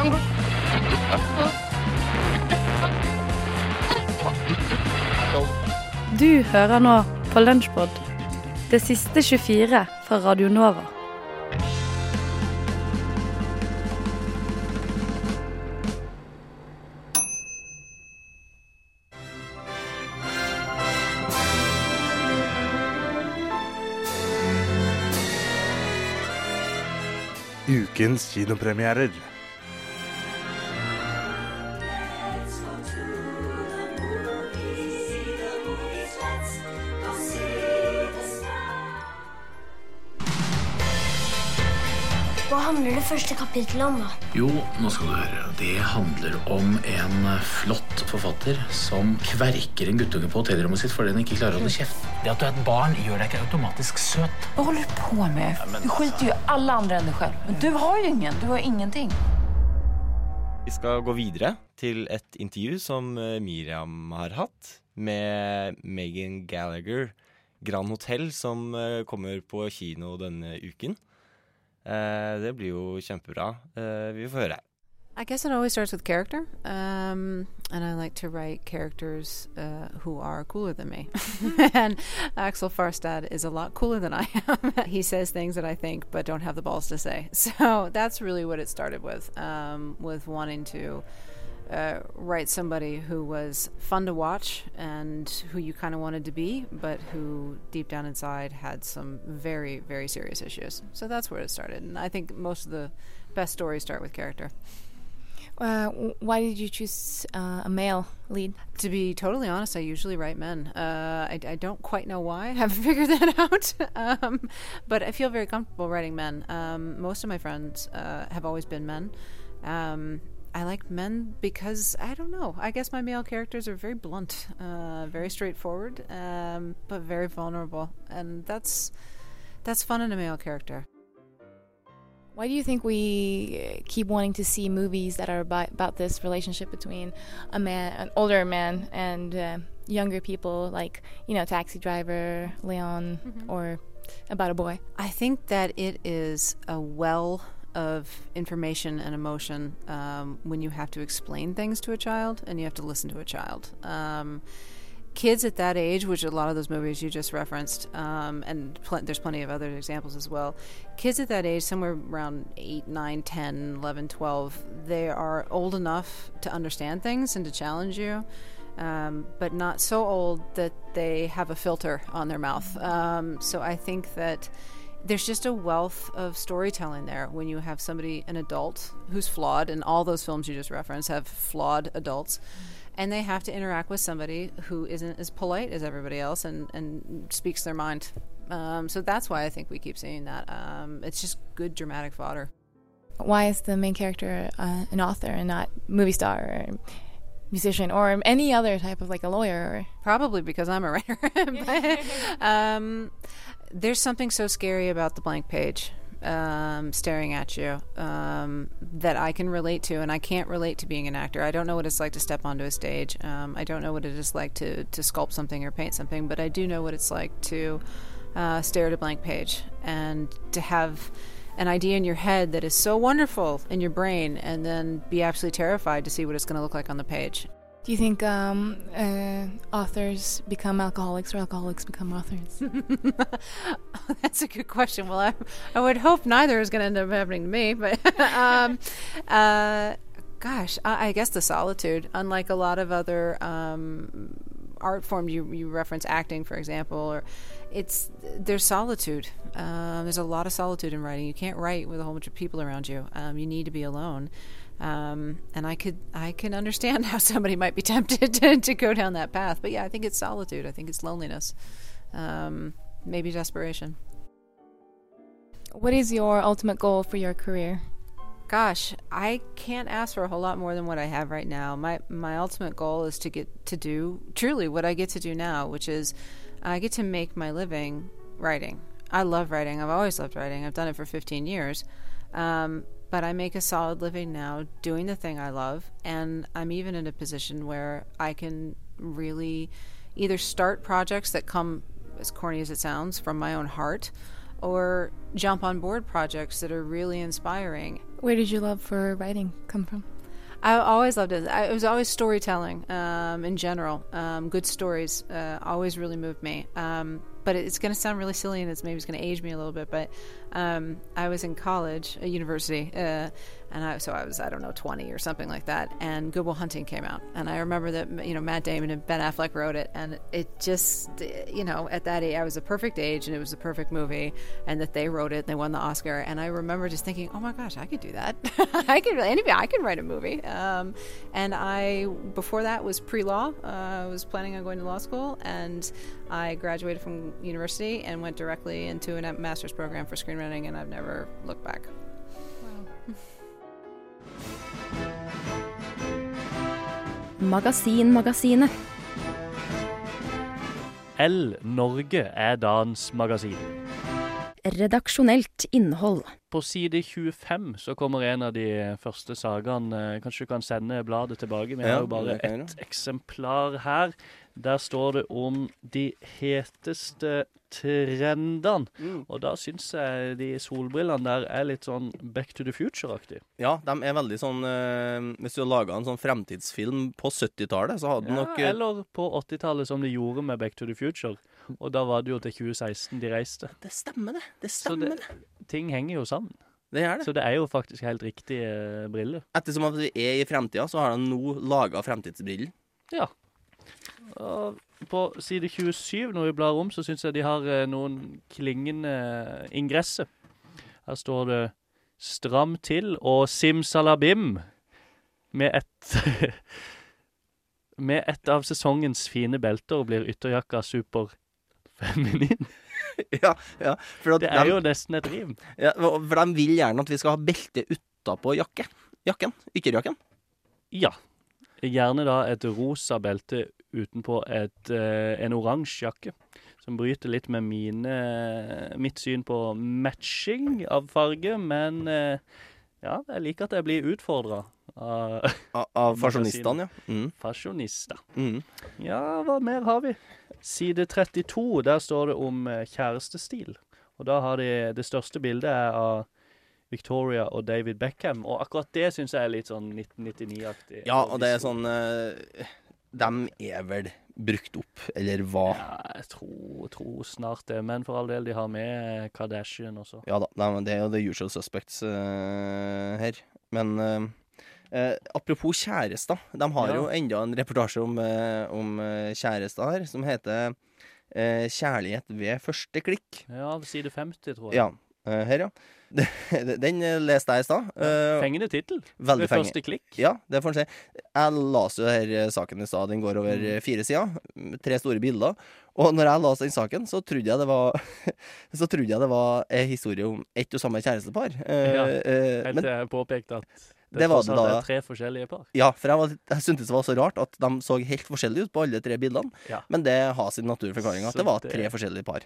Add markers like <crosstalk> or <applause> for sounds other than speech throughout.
Du hører nå på Lunsjpod, det siste 24 fra Radio Nova. Ukens kinopremierer. Hva handler det første kapittelet om, da? Jo, nå skal du høre. Det handler om en flott forfatter som kverker en guttunge på hotellrommet sitt fordi han ikke klarer å holde kjeft. Det at du er et barn, gjør deg ikke automatisk søt. Hva holder du på med? Du skiter jo i andre enn deg selv. själv. Men du har jo ingen, du har ingenting. Vi skal gå videre til et intervju som eh, Miriam har hatt med Megan Gallagher, Grand Hotel, som eh, kommer på kino denne uken. Eh, det blir jo kjempebra. Eh, vi får høre. I guess it always starts with character, um, and I like to write characters uh, who are cooler than me. <laughs> and Axel Farstad is a lot cooler than I am. <laughs> he says things that I think but don't have the balls to say. <laughs> So that's really what it started with, um, with wanting to uh, write somebody who was fun to watch and who you kind of wanted to be, but who deep down inside had some very, very serious issues. So that's where it started. And I think most of the best stories start with character. Uh, why did you choose uh, a male lead? To be totally honest, I usually write men. Uh, I, I don't quite know why. I <laughs> haven't figured that <laughs> out. um, but I feel very comfortable writing men. Um, most of my friends uh, have always been men. Um, I like men because I don't know. I guess my male characters are very blunt, uh, very straightforward, um, but very vulnerable, and that's that's fun in a male character. Why do you think we uh, keep wanting to see movies that are about, about this relationship between a man, an older man, and uh, younger people, like you know, Taxi Driver, Leon, or about a boy? I think that it is a well of information and emotion um, when you have to explain things to a child and you have to listen to a child. Um, kids at that age, which a lot of those movies you just referenced, um, and pl- there's plenty of other examples as well. Kids at that age, somewhere around 8, 9, 10, 11, 12, they are old enough to understand things and to challenge you. Um, but not so old that they have a filter on their mouth. Um, so I think that there's just a wealth of storytelling there when you have somebody, an adult, who's flawed, and all those films you just referenced have flawed adults. And they have to interact with somebody who isn't as polite as everybody else and, and speaks their mind. Um, so that's why I think we keep seeing that. Um, it's just good dramatic fodder. Why is the main character uh, an author and not movie star or musician or any other type of like a lawyer? Probably because I'm a writer. <laughs> But, <laughs> um, there's something so scary about the blank page um, staring at you um, that I can relate to, and I can't relate to being an actor. I don't know what it's like to step onto a stage. Um, I don't know what it is like to, to sculpt something or paint something, but I do know what it's like to uh, stare at a blank page and to have an idea in your head that is so wonderful in your brain, and then be absolutely terrified to see what it's going to look like on the page. Do you think um, uh, authors become alcoholics or alcoholics become authors? <laughs> That's a good question. Well, I, I would hope neither is going to end up happening to me, but <laughs> um, uh, gosh, I, I guess the solitude. Unlike a lot of other um, art forms, you you reference acting, for example, or it's there's solitude. Um, there's a lot of solitude in writing. You can't write with a whole bunch of people around you. Um, you need to be alone. Um, and I could I can understand <laughs> how somebody might be tempted <laughs> to, to go down that path. But yeah, I think it's solitude. I think it's loneliness. Um, maybe desperation. what is your ultimate goal for your career? Gosh, I can't ask for a whole lot more than what I have right now. My my ultimate goal is to get to do truly what I get to do now, which is I get to make my living writing. I love writing. I've always loved writing. I've done it for 15 years. Um, but I make a solid living now doing the thing I love, and I'm even in a position where I can really either start projects that come, as corny as it sounds, from my own heart, or jump on board projects that are really inspiring. Where did your love for writing come from? I always loved it. I, it was always storytelling um, in general. Um, good stories uh, always really moved me. Um, but it's going to sound really silly and it's maybe it's going to age me a little bit. But um, I was in college, a university, uh, and I, so I was I don't know 20 or something like that. And Good Will Hunting came out, and I remember that you know Matt Damon and Ben Affleck wrote it, and it just you know at that age I was a perfect age and it was a perfect movie, and that they wrote it, and they won the Oscar, and I remember just thinking, oh my gosh, I could do that. <laughs> I could anybody I could write a movie. Um, and I before that was pre-law. Uh, I was planning on going to law school, and I graduated from university and went directly into a master's program for screenwriting, and I've never looked back. <laughs> Magasinmagasinet. L Norge er dagens magasin. Redaksjonelt innhold. På side 25 så kommer en av de første sakene. Kanskje du kan sende bladet tilbake? Vi har jo bare ett eksemplar her. Der står det om de heteste trendene. Mm. Og da syns jeg de solbrillene der er litt sånn Back to the Future-aktig. Ja, de er veldig sånn eh, Hvis du laga en sånn fremtidsfilm på 70-tallet, så hadde Ja, nok eh, eller på 80-tallet, som de gjorde med Back to the Future. Og da var det jo til 2016 de reiste. Det stemmer, det. Det stemmer, det, det. ting henger jo sammen. Det er det. Så det er jo faktisk helt riktige eh, briller. Ettersom at vi er i fremtida, så har de nå laga fremtidsbriller. Ja. Og på side 27, når vi blar om, så syns jeg de har eh, noen klingende ingresser. Her står det 'Stram til' og 'Simsalabim' med et <laughs> Med et av sesongens fine belter blir ytterjakka superfeminin. <laughs> ja, ja. Det er de, jo nesten et rim. ja, for de vil gjerne at vi skal ha belte utapå jakke. Jakken. Ytterjakken. Ja. Gjerne da et rosa belte utenpå et, eh, en oransje jakke. Som bryter litt med mine, mitt syn på matching av farge, men eh, ja, jeg liker at jeg blir utfordra av Av, <laughs> fasjonistene, ja. Mm. fasjonister. Mm. Ja, hva mer har vi? Side 32, der står det om eh, kjærestestil. Og da har de Det største bildet er av Victoria og David Beckham, og akkurat det syns jeg er litt sånn 1999-aktig. Ja, og det er sånn uh, De er vel brukt opp, eller hva? Ja, jeg tror, tror snart det, men for all del, de har med Kardashian også. Ja da, det er jo the usual suspects uh, her. Men uh, eh, apropos kjærester. De har Ja. jo enda en reportasje om, eh, om eh, kjærester her, som heter eh, 'Kjærlighet ved første klikk'. Ja, side 50, tror jeg. Ja, eh, her, ja. Den eh, leste jeg i stad. Eh, Fengende tittel. Ved første klikk. Ja, det får en si. Jeg leste jo denne saken i stad. Den går over Mm. eh, fire sider. Tre store bilder. Og når jeg leste den saken, så trodde jeg det var <laughs> Så trodde jeg det var en historie om ett og samme kjærestepar. Eh, Ja, eh, Helt til jeg påpekte at det, Det var det da. Det er tre forskjellige par. ja, for jeg, var, jeg syntes det var så rart at de så helt forskjellige ut på alle tre bildene. Ja. Men det har sin naturforklaring, at det var det- tre forskjellige par.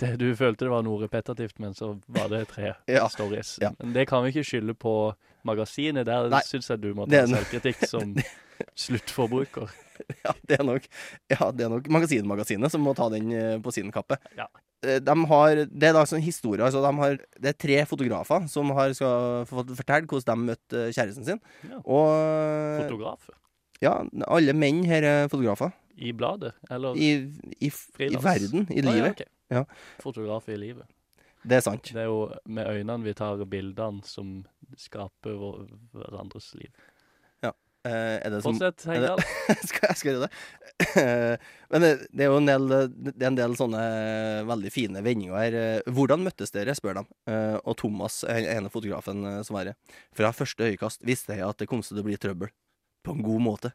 Det, du følte det var noe repetativt, men så var det tre <laughs> Ja. stories. Ja. Men det kan vi ikke skylde på magasinet. Der Nei. syns jeg du må ta selvkritikk som <laughs> sluttforbruker. Ja, det er nok, ja, det er nok Magasinmagasinet som må ta den eh, på sin kappe. Ja. Eh, De har, det er da sånn historie altså de har, Det er tre fotografer som har skal fortelle hvordan de møtte eh, kjæresten sin. Ja. Og Fotograf ja, alle menn her er fotografer. i bladet, eller I, i, i verden, i ja, livet. ok. Ja. Fotograf i livet. Det er sant. Det er jo med øynene vi tar bildene som skaper vår, hverandres liv. Eh, er det som Fortsett, er det- <laughs> skal, jeg skal gjøre det. Men det, det er jo en del, det er en del sånne veldig fine vendinger her. Eh, Hvordan møttes dere, spør de. Eh, Og Thomas, en- ene fotografen, eh, svarer. Fra første øyekast visste jeg at det kom til å bli trøbbel. På en god måte.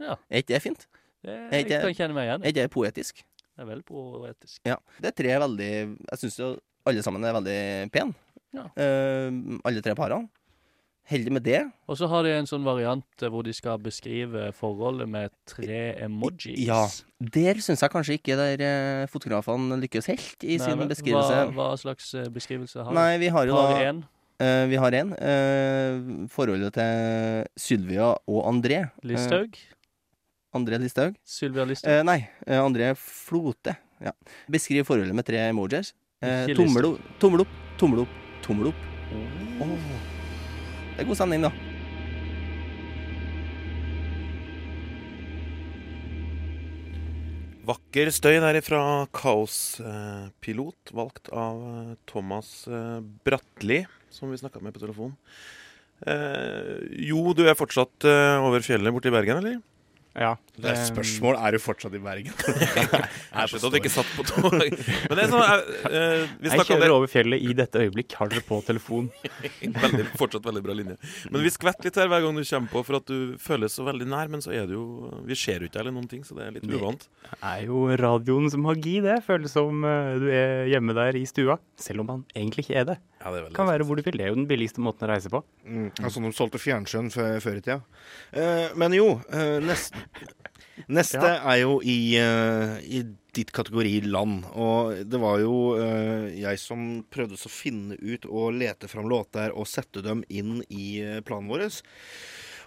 Ja. Er ikke det fint? Det, jeg ikke- kan kjenne meg igjen Er ikke det poetisk? Det er veldig poetisk. Ja. Det er tre veldig Jeg syns jo alle sammen er veldig pene. Ja. Uh, alle tre parene. Heldig med det. Og så har de en sånn variant eh, hvor de skal beskrive forholdet med tre emojis. Ja. Der syns jeg kanskje ikke der eh, fotografene lykkes helt i Nei, sin beskrivelse. Hva, hva slags eh, beskrivelse har Nei, vi har jo Par da én, Uh, vi har en. Uh, forholdet til Sylvia og André. Listhaug. Uh, André Listhaug. Sylvia Listhaug. Nei, André Flote. Ja. Beskriv forholdet med tre emojis. Tommel, opp, tommel opp, tommel opp, tommel opp. Oh. Det er god stemning, da. Vakker støy der fra Kaospilot, valgt av eh, Thomas eh, Bratli, som vi snakka med på telefon. Eh, jo, du er fortsatt eh, over fjellet borte i Bergen, eller? Ja. Det er spørsmål er du fortsatt i Bergen. <laughs> <laughs> Jeg skjønner at du ikke satt på tog. <laughs> Men det er sånn eh, eh, vi Jeg kjører over fjellet i dette øyeblikk. Har dere på telefon? veldig, fortsatt veldig bra linje. Men vi skvetter litt her hver gang du kommer på, for at du føles så veldig nær. Men så er det jo Vi ser jo ikke eller noen ting, så det er litt uvant. Det er jo radioens magi, det. Føles som eh, du er hjemme der i stua, selv om man egentlig ikke er det. Ja, det er kan være hvor du vil. Det er jo den billigste måten å reise på. Mm, altså de solgte fjernsyn før, før i tida. Uh, men jo, uh, neste, <laughs> neste Ja. er jo i, uh, i ditt kategori land. Og det var jo eh, jeg som prøvde å finne ut og lete fram låter og sette dem inn i eh, planen vår.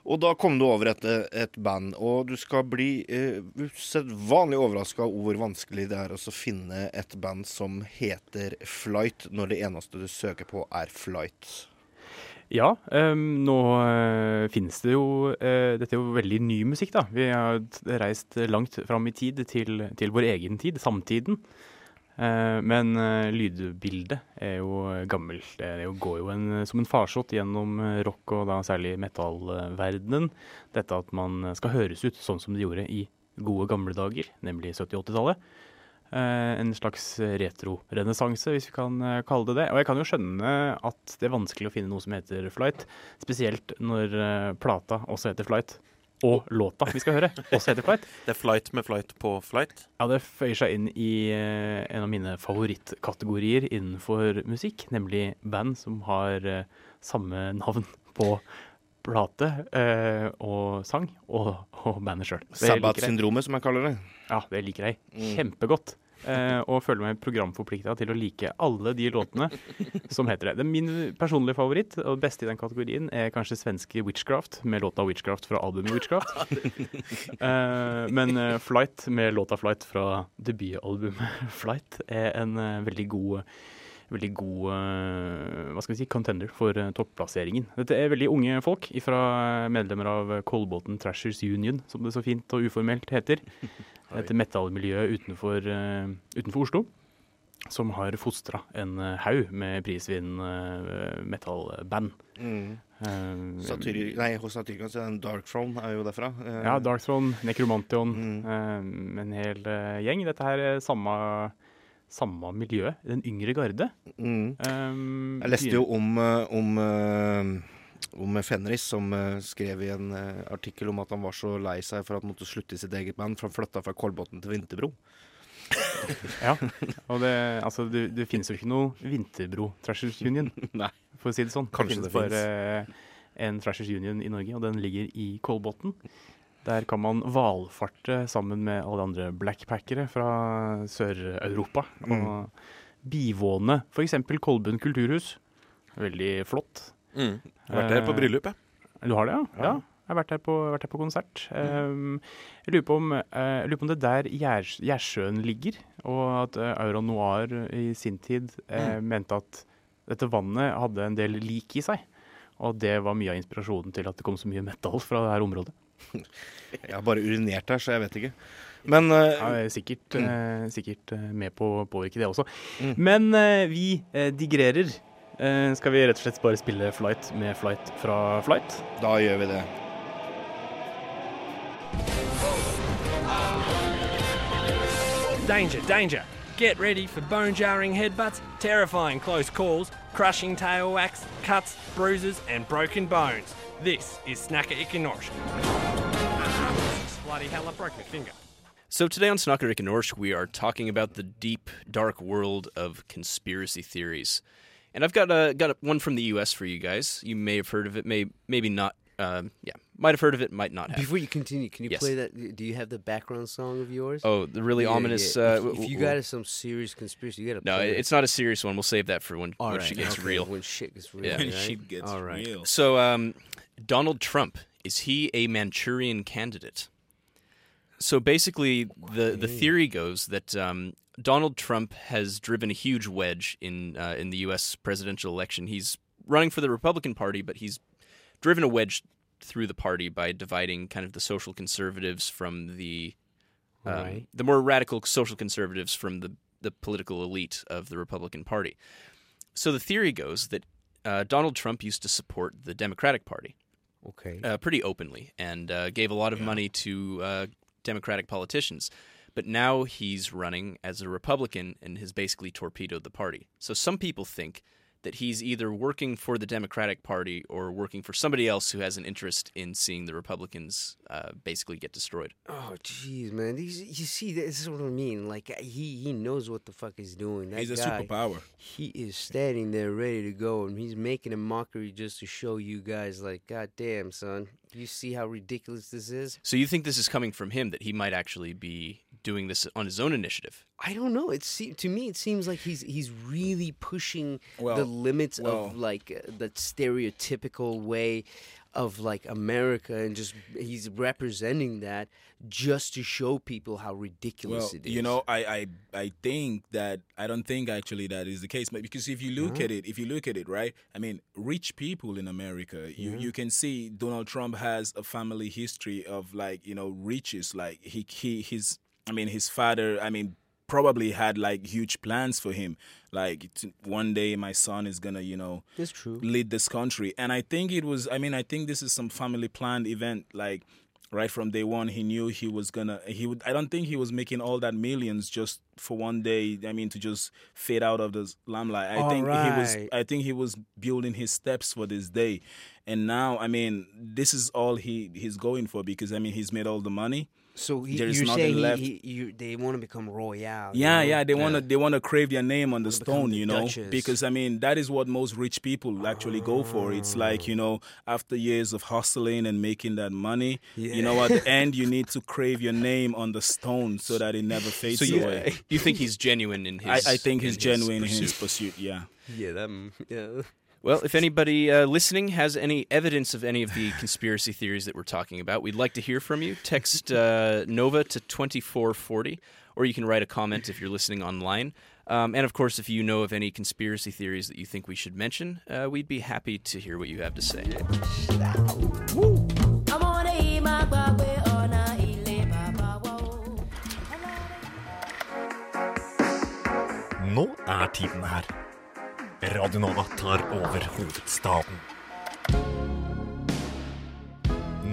Og da kom du over et, et band, og du skal bli eh, usedvanlig overraska over hvor vanskelig det er å finne et band som heter Flight, når det eneste du søker på, er Flight. Ja, ehm, nå uh, finnes det jo eh, Dette er jo veldig ny musikk, da. Vi har reist langt fram i tid til, til vår egen tid, samtiden. Eh, men eh, lydbildet er jo gammelt. Det går jo en, som en farsott gjennom eh, rock, og da særlig metallverdenen. Dette at man skal høres ut sånn som det gjorde i gode gamle dager, nemlig 70-80-tallet. Eh, en slags retro-renessanse, hvis vi kan kalle det det. Og jeg kan jo skjønne at det er vanskelig å finne noe som heter Flight, spesielt når plata også heter Flight. Og låta vi skal høre, også heter Flight. <laughs> Det er flight med flight på flight? Ja, det føyer seg inn i eh, en av mine favorittkategorier innenfor musikk, nemlig band som har eh, samme navn på plate eh, og sang, og, og bandet sjøl. Sabbat-syndromet, som jeg kaller det. Ja, det liker jeg Mm. kjempegodt. Eh, og føler meg programforplikta til å like alle de låtene som heter det. det. Min personlige favoritt, og det beste i den kategorien, er kanskje svenske Witchcraft, med låta Witchcraft fra albumet Witchcraft. <laughs> Eh, men eh, Flight med låta Flight fra debutalbumet <laughs> Flight er en eh, veldig god Veldig god eh, hva skal vi si, contender for uh, topplasseringen. Dette er veldig unge folk fra medlemmer av Kolbotn Trashers Union, som det så fint og uformelt heter. <laughs> Et metallmiljø utenfor, eh, utenfor Oslo. Som har fostra en eh, haug med prisvinnende eh, metallband. Mm. Uh, Satyr, nei, hos Satyricon er Dark Throne er jo derfra. Uh, ja, Dark Throne, Necromantion, Mm. uh, en hel eh, gjeng. Dette her er samme, samme miljø. Den yngre garde. Mm. Um, Jeg leste jo om, eh, om, eh, om Fenris, som eh, skrev i en artikkel om at han var så lei seg for at han måtte slutte i sitt eget band, for han flytta fra Kolbotn til Vinterbro. <laughs> Ja, og det, altså, det, det finnes jo ikke noe Vinterbro Trashers Union, <laughs> Nei. for å si det sånn. Kanskje det det finnes bare en Trashers Union i Norge, og den ligger i Kolbotn. Der kan man valfarte sammen med alle andre blackpackere fra Sør-Europa. Mm. Og bivåne f.eks. Kolbunn kulturhus. Veldig flott. Mm. Jeg har vært der på Eh, bryllup, jeg. Du har det, ja? Ja. ja. Jeg har vært her på, vært her på konsert. Um, jeg, lurer på om, uh, lurer på om det er der Gjersjøen ligger, og at uh, Aura Noir i sin tid eh, mente at dette vannet hadde en del lik i seg. Og det var mye av inspirasjonen til at det kom så mye metal fra det her området. Jeg har bare urinert her, så jeg vet ikke. Men eh, Ja, jeg er sikkert, eh, sikkert eh, med på å påvirke det også. Mm. Men uh, vi digrerer. Skal vi rett og slett bare spille Flight med Flight fra Flight? da gjør vi det. Danger, danger. Get ready for bone jarring headbutts, terrifying close calls, crushing tail whacks, cuts, bruises, and broken bones. This is Snacker Ikenorsk. Bloody hell, I broke my finger. So today on Snocker Rick and Norsh, we are talking about the deep, dark world of conspiracy theories. And I've got a got a, one from the U.S. for you guys. You may have heard of it, may maybe not. Um, yeah, might have heard of it, might not have. Before you continue, can you Yes. play that? Do you have the background song of yours? Oh, the really Yeah, ominous. yeah. Uh, if, w- if you w- got some serious conspiracy, you got to. No, play it's not a serious one. We'll save that for when, All when right, she gets okay, real. When shit gets real. Yeah. right? All right. So, um, Donald Trump is he a Manchurian candidate? So basically, the the theory goes that um, Donald Trump has driven a huge wedge in uh, in the U.S. presidential election. He's running for the Republican Party, but he's driven a wedge through the party by dividing kind of the social conservatives from the Um, Right. The more radical social conservatives from the, the political elite of the Republican Party. So the theory goes that uh, Donald Trump used to support the Democratic Party. Okay. Uh, pretty openly and uh, gave a lot of money to uh, Democratic politicians. But now he's running as a Republican and has basically torpedoed the party. So some people think that he's either working for the Democratic Party or working for somebody else who has an interest in seeing the Republicans uh, basically get destroyed. Oh, jeez, man. These, you see, this is what I mean. Like he, he knows what the fuck he's doing. That He's a guy, superpower. He is standing there ready to go, and he's making a mockery just to show you guys, like, God damn, son. You see how ridiculous this is? So you think this is coming from him that he might actually be doing this on his own initiative? I don't know. It se- to me, it seems like he's he's really pushing Well, the limits well- of like uh, the stereotypical way of like America, and just he's representing that just to show people how ridiculous Well, it is. you know, I, I I think that I don't think actually that is the case, but because if you look at it, if you look at it, right? I mean, rich people in America, you Yeah. you can see Donald Trump has a family history of like you know riches. Like he he his I mean his father. I mean probably had like huge plans for him. Like one day my son is gonna you know That's true. lead this country, and I think it was. I mean, I think this is some family planned event. Like right from day one, he knew he was gonna. He would. I don't think he was making all that millions just for one day. I mean, to just fade out of the limelight. I All think he was. I think he was building his steps for this day, and now I mean, this is all he he's going for because I mean he's made all the money. So he, There's you're nothing saying he, left. he, you, they want to become royale? you Yeah, know? yeah, they want to they want to crave their name on the stone, the you know, Duchess. because I mean that is what most rich people actually go for. It's like you know, after years of hustling and making that money, you know, at the end you need to crave your name on the stone so that it never fades So you, away. <laughs> you think he's genuine in his? I, I think he's in his genuine in his pursuit. pursuit. Yeah. Yeah, that. Yeah. Well, if anybody uh, listening has any evidence of any of the conspiracy theories that we're talking about, we'd like to hear from you. Text uh, Nova to 2440, or you can write a comment if you're listening online. Um, and of course, if you know of any conspiracy theories that you think we should mention, uh, we'd be happy to hear what you have to say. Nå er tiden her. Radio Nova tar over hovedstaden.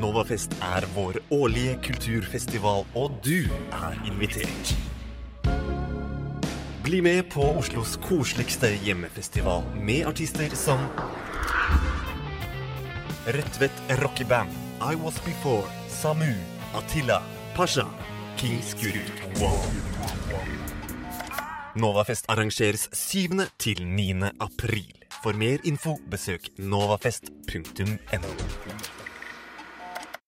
Novafest er vår årlige kulturfestival, og du er invitert. Bli med på Oslos koseligste hjemmefestival med artister som Rødtvet rockeband, I Was Before, Samu, Attila, Pasha, Kings Guru. Wow. Novafest arrangeres 7. til 9. april. For mer info besøk novafest.no.